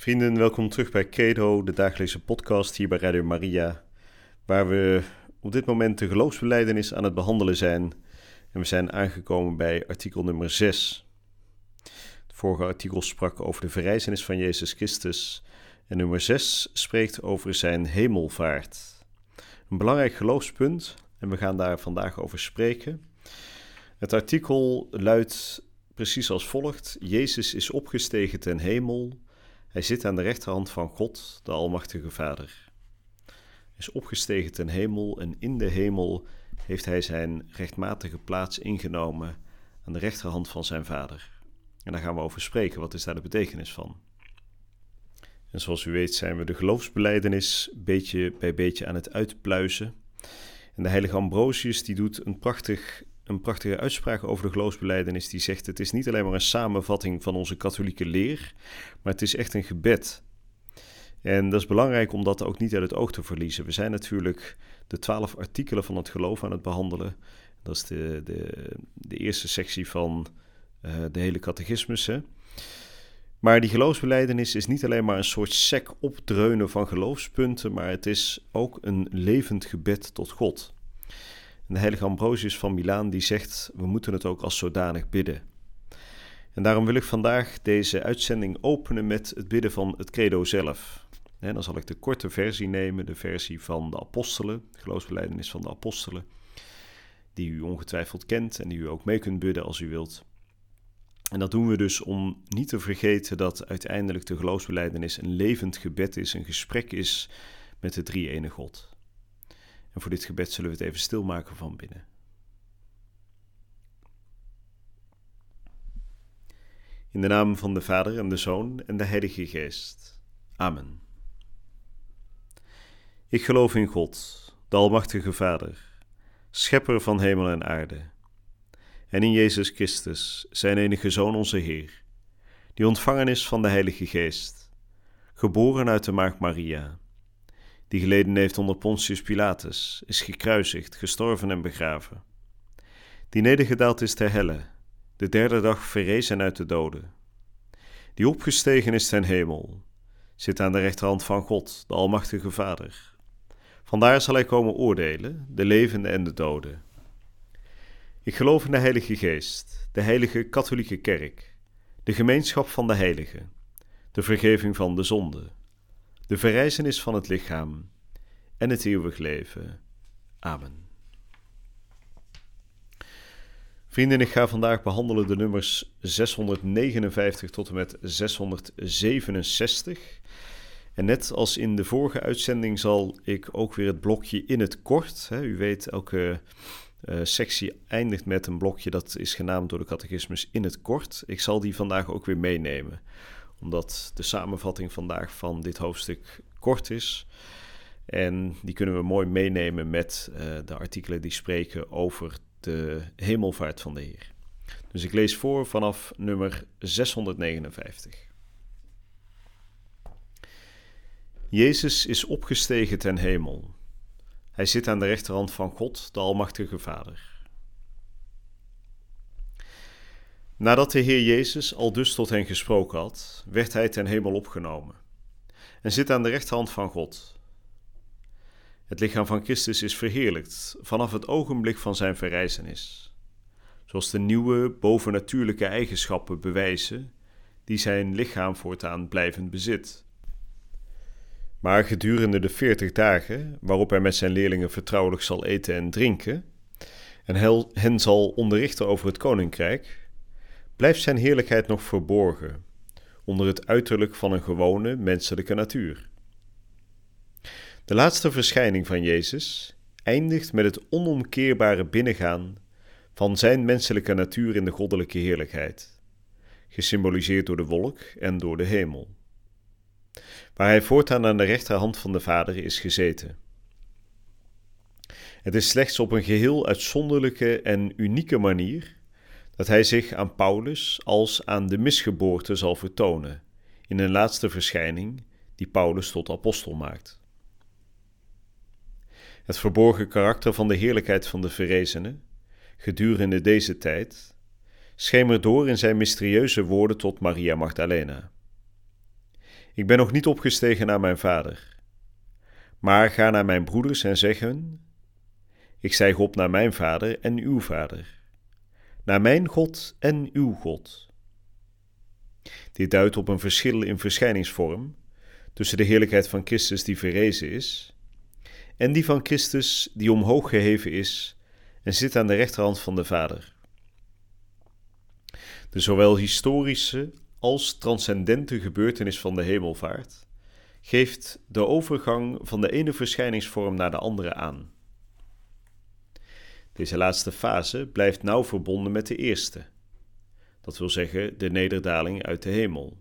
Vrienden, welkom terug bij Credo, de dagelijkse podcast hier bij Radio Maria, waar we op dit moment de geloofsbeleidenis aan het behandelen zijn. En we zijn aangekomen bij artikel nummer 6. Het vorige artikel sprak over de verrijzenis van Jezus Christus en nummer 6 spreekt over zijn hemelvaart. Een belangrijk geloofspunt en we gaan daar vandaag over spreken. Het artikel luidt precies als volgt: Jezus is opgestegen ten hemel hij zit aan de rechterhand van God, de Almachtige Vader. Hij is opgestegen ten hemel en in de hemel heeft hij zijn rechtmatige plaats ingenomen aan de rechterhand van zijn Vader. En daar gaan we over spreken. Wat is daar de betekenis van? En zoals u weet zijn we de geloofsbeleidenis beetje bij beetje aan het uitpluizen. En de heilige Ambrosius die doet een prachtig een prachtige uitspraak over de geloofsbeleidenis die zegt: Het is niet alleen maar een samenvatting van onze katholieke leer, maar het is echt een gebed. En dat is belangrijk om dat ook niet uit het oog te verliezen. We zijn natuurlijk de twaalf artikelen van het geloof aan het behandelen. Dat is de, de, de eerste sectie van uh, de hele catechismus. Maar die geloofsbeleidenis is niet alleen maar een soort sec opdreunen van geloofspunten, maar het is ook een levend gebed tot God de heilige Ambrosius van Milaan die zegt, we moeten het ook als zodanig bidden. En daarom wil ik vandaag deze uitzending openen met het bidden van het credo zelf. En dan zal ik de korte versie nemen, de versie van de apostelen, de geloofsbeleidenis van de apostelen, die u ongetwijfeld kent en die u ook mee kunt bidden als u wilt. En dat doen we dus om niet te vergeten dat uiteindelijk de geloofsbeleidenis een levend gebed is, een gesprek is met de drie ene God. En voor dit gebed zullen we het even stilmaken van binnen. In de naam van de Vader en de Zoon en de Heilige Geest. Amen. Ik geloof in God, de Almachtige Vader, Schepper van hemel en aarde, en in Jezus Christus, zijn enige Zoon, onze Heer, die ontvangen is van de Heilige Geest, geboren uit de Maagd Maria die geleden heeft onder Pontius Pilatus, is gekruisigd, gestorven en begraven. Die nedergedaald is ter helle, de derde dag verrezen uit de doden. Die opgestegen is ten hemel, zit aan de rechterhand van God, de Almachtige Vader. Vandaar zal hij komen oordelen, de levenden en de doden. Ik geloof in de Heilige Geest, de Heilige Katholieke Kerk, de gemeenschap van de Heiligen, de vergeving van de zonden de verrijzenis van het lichaam en het eeuwig leven. Amen. Vrienden, ik ga vandaag behandelen de nummers 659 tot en met 667. En net als in de vorige uitzending zal ik ook weer het blokje in het kort. Hè, u weet, elke uh, sectie eindigt met een blokje dat is genaamd door de catechismus in het kort. Ik zal die vandaag ook weer meenemen omdat de samenvatting vandaag van dit hoofdstuk kort is. En die kunnen we mooi meenemen met uh, de artikelen die spreken over de hemelvaart van de Heer. Dus ik lees voor vanaf nummer 659. Jezus is opgestegen ten hemel. Hij zit aan de rechterhand van God, de Almachtige Vader. Nadat de Heer Jezus al dus tot hen gesproken had, werd hij ten hemel opgenomen en zit aan de rechterhand van God. Het lichaam van Christus is verheerlijkt vanaf het ogenblik van zijn verrijzenis, zoals de nieuwe bovennatuurlijke eigenschappen bewijzen die zijn lichaam voortaan blijvend bezit. Maar gedurende de veertig dagen waarop hij met zijn leerlingen vertrouwelijk zal eten en drinken, en hen zal onderrichten over het koninkrijk, blijft zijn heerlijkheid nog verborgen onder het uiterlijk van een gewone menselijke natuur. De laatste verschijning van Jezus eindigt met het onomkeerbare binnengaan van zijn menselijke natuur in de goddelijke heerlijkheid, gesymboliseerd door de wolk en door de hemel. waar hij voortaan aan de rechterhand van de Vader is gezeten. Het is slechts op een geheel uitzonderlijke en unieke manier dat hij zich aan Paulus als aan de misgeboorte zal vertonen in een laatste verschijning die Paulus tot apostel maakt. Het verborgen karakter van de heerlijkheid van de verrezenen, gedurende deze tijd, schemert door in zijn mysterieuze woorden tot Maria Magdalena. Ik ben nog niet opgestegen naar mijn vader, maar ga naar mijn broeders en zeg hun: Ik stijg op naar mijn vader en uw vader, naar mijn God en uw God. Dit duidt op een verschil in verschijningsvorm tussen de heerlijkheid van Christus die verrezen is en die van Christus die omhoog geheven is en zit aan de rechterhand van de Vader. De zowel historische als transcendente gebeurtenis van de hemelvaart geeft de overgang van de ene verschijningsvorm naar de andere aan. Deze laatste fase blijft nauw verbonden met de eerste, dat wil zeggen de nederdaling uit de hemel,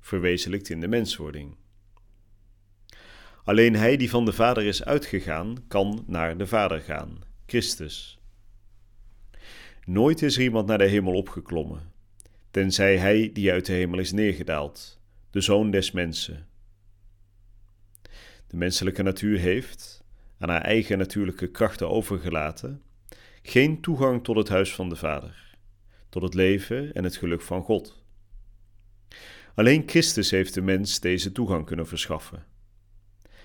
verwezenlijkt in de menswording. Alleen hij die van de Vader is uitgegaan, kan naar de Vader gaan, Christus. Nooit is er iemand naar de hemel opgeklommen, tenzij hij die uit de hemel is neergedaald, de Zoon des Mensen. De menselijke natuur heeft, aan haar eigen natuurlijke krachten overgelaten, geen toegang tot het huis van de Vader, tot het leven en het geluk van God. Alleen Christus heeft de mens deze toegang kunnen verschaffen.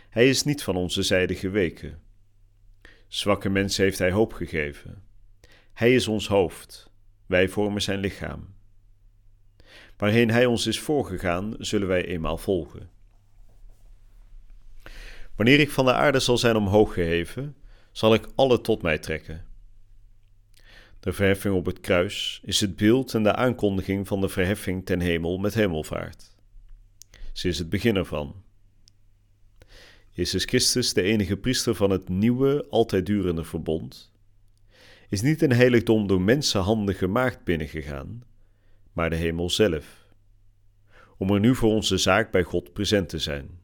Hij is niet van onze zijde geweken. Zwakke mensen heeft hij hoop gegeven. Hij is ons hoofd, wij vormen zijn lichaam. Waarheen hij ons is voorgegaan, zullen wij eenmaal volgen. Wanneer ik van de aarde zal zijn omhoog geheven, zal ik alle tot mij trekken. De verheffing op het kruis is het beeld en de aankondiging van de verheffing ten hemel met hemelvaart. Ze is het begin ervan. Jezus Christus, de enige priester van het nieuwe, altijd durende verbond, is niet een heiligdom door mensenhanden gemaakt binnengegaan, maar de hemel zelf, om er nu voor onze zaak bij God present te zijn.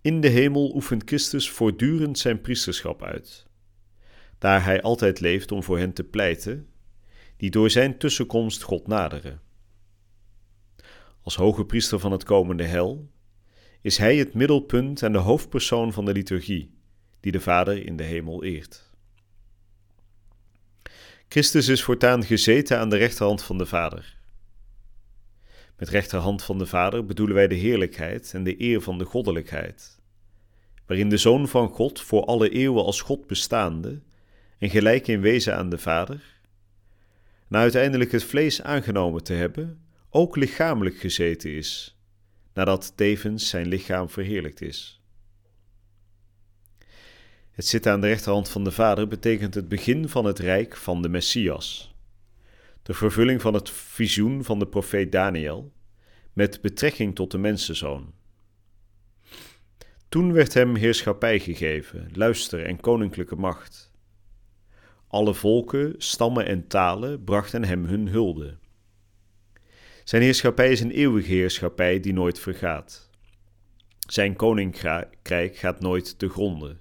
In de hemel oefent Christus voortdurend zijn priesterschap uit, daar hij altijd leeft om voor hen te pleiten, die door zijn tussenkomst God naderen. Als hoge priester van het komende hel is Hij het middelpunt en de hoofdpersoon van de liturgie, die de Vader in de hemel eert. Christus is voortaan gezeten aan de rechterhand van de Vader. Met rechterhand van de Vader bedoelen wij de heerlijkheid en de eer van de goddelijkheid, waarin de Zoon van God voor alle eeuwen als God bestaande en gelijk in wezen aan de Vader, na uiteindelijk het vlees aangenomen te hebben, ook lichamelijk gezeten is nadat tevens zijn lichaam verheerlijkt is. Het zitten aan de rechterhand van de Vader betekent het begin van het rijk van de Messias, de vervulling van het visioen van de profeet Daniel met betrekking tot de mensenzoon. Toen werd hem heerschappij gegeven, luister en koninklijke macht. Alle volken, stammen en talen brachten hem hun hulde. Zijn heerschappij is een eeuwige heerschappij die nooit vergaat. Zijn koninkrijk gaat nooit te gronden.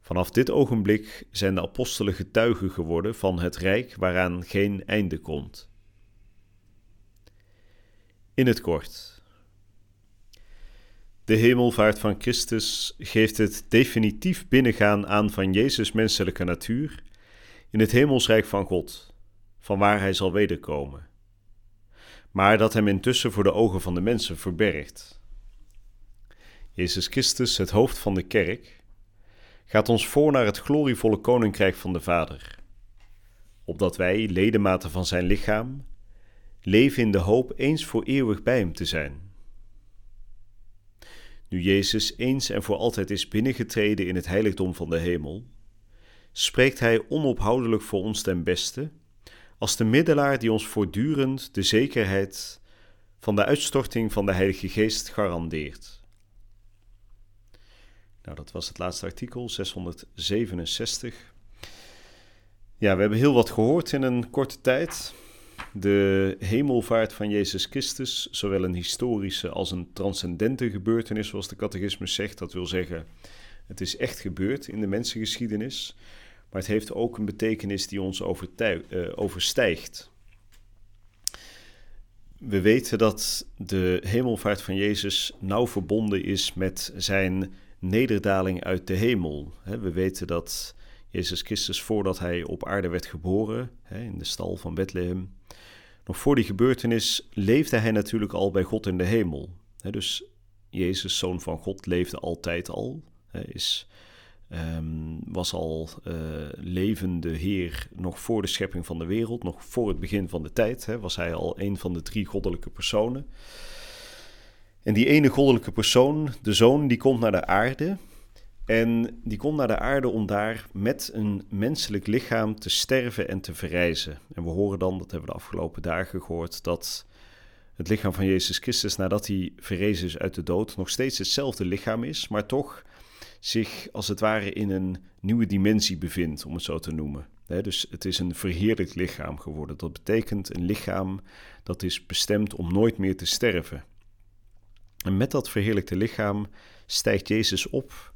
Vanaf dit ogenblik zijn de apostelen getuigen geworden van het rijk waaraan geen einde komt. In het kort. De hemelvaart van Christus geeft het definitief binnengaan aan van Jezus' menselijke natuur in het hemelsrijk van God, van waar hij zal wederkomen maar dat hem intussen voor de ogen van de mensen verbergt. Jezus Christus, het hoofd van de kerk, gaat ons voor naar het glorievolle koninkrijk van de Vader, opdat wij, ledematen van zijn lichaam, leven in de hoop eens voor eeuwig bij hem te zijn. Nu Jezus eens en voor altijd is binnengetreden in het heiligdom van de hemel, spreekt hij onophoudelijk voor ons ten beste als de middelaar die ons voortdurend de zekerheid van de uitstorting van de Heilige Geest garandeert. Nou, dat was het laatste artikel, 667. Ja, we hebben heel wat gehoord in een korte tijd. De hemelvaart van Jezus Christus, zowel een historische als een transcendente gebeurtenis, zoals de catechismus zegt. Dat wil zeggen, het is echt gebeurd in de mensengeschiedenis, maar het heeft ook een betekenis die ons uh, overstijgt. We weten dat de hemelvaart van Jezus nauw verbonden is met zijn nederdaling uit de hemel. We weten dat Jezus Christus, voordat hij op aarde werd geboren, in de stal van Bethlehem, nog voor die gebeurtenis leefde hij natuurlijk al bij God in de hemel. Dus Jezus, zoon van God, leefde altijd al. Hij is, um, was al uh, levende Heer nog voor de schepping van de wereld, nog voor het begin van de tijd. was hij al een van de drie goddelijke personen. En die ene goddelijke persoon, de zoon, die komt naar de aarde. En die komt naar de aarde om daar met een menselijk lichaam te sterven en te verrijzen. En we horen dan, dat hebben we de afgelopen dagen gehoord, dat het lichaam van Jezus Christus, nadat hij verrezen is uit de dood, nog steeds hetzelfde lichaam is, maar toch zich als het ware in een nieuwe dimensie bevindt, om het zo te noemen. dus het is een verheerlijkt lichaam geworden. Dat betekent een lichaam dat is bestemd om nooit meer te sterven. En met dat verheerlijkte lichaam stijgt Jezus op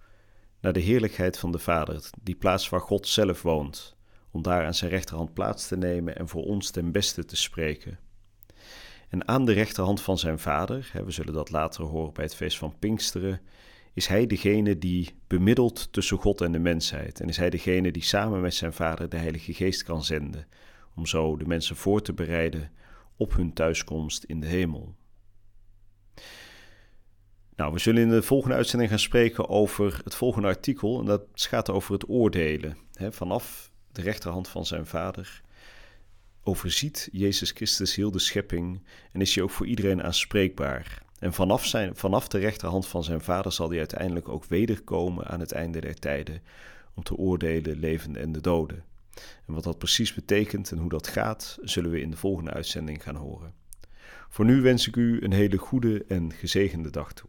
naar de heerlijkheid van de Vader, die plaats waar God zelf woont, om daar aan zijn rechterhand plaats te nemen en voor ons ten beste te spreken. En aan de rechterhand van zijn Vader, we zullen dat later horen bij het feest van Pinksteren, is hij degene die bemiddelt tussen God en de mensheid. En is hij degene die samen met zijn Vader de Heilige Geest kan zenden, om zo de mensen voor te bereiden op hun thuiskomst in de hemel. Nou, we zullen in de volgende uitzending gaan spreken over het volgende artikel. En dat gaat over het oordelen. vanaf de rechterhand van zijn vader overziet Jezus Christus heel de schepping en is hij ook voor iedereen aanspreekbaar. En vanaf, zijn, vanaf de rechterhand van zijn vader zal hij uiteindelijk ook wederkomen aan het einde der tijden om te oordelen levenden en de doden. En wat dat precies betekent en hoe dat gaat, zullen we in de volgende uitzending gaan horen. Voor nu wens ik u een hele goede en gezegende dag toe.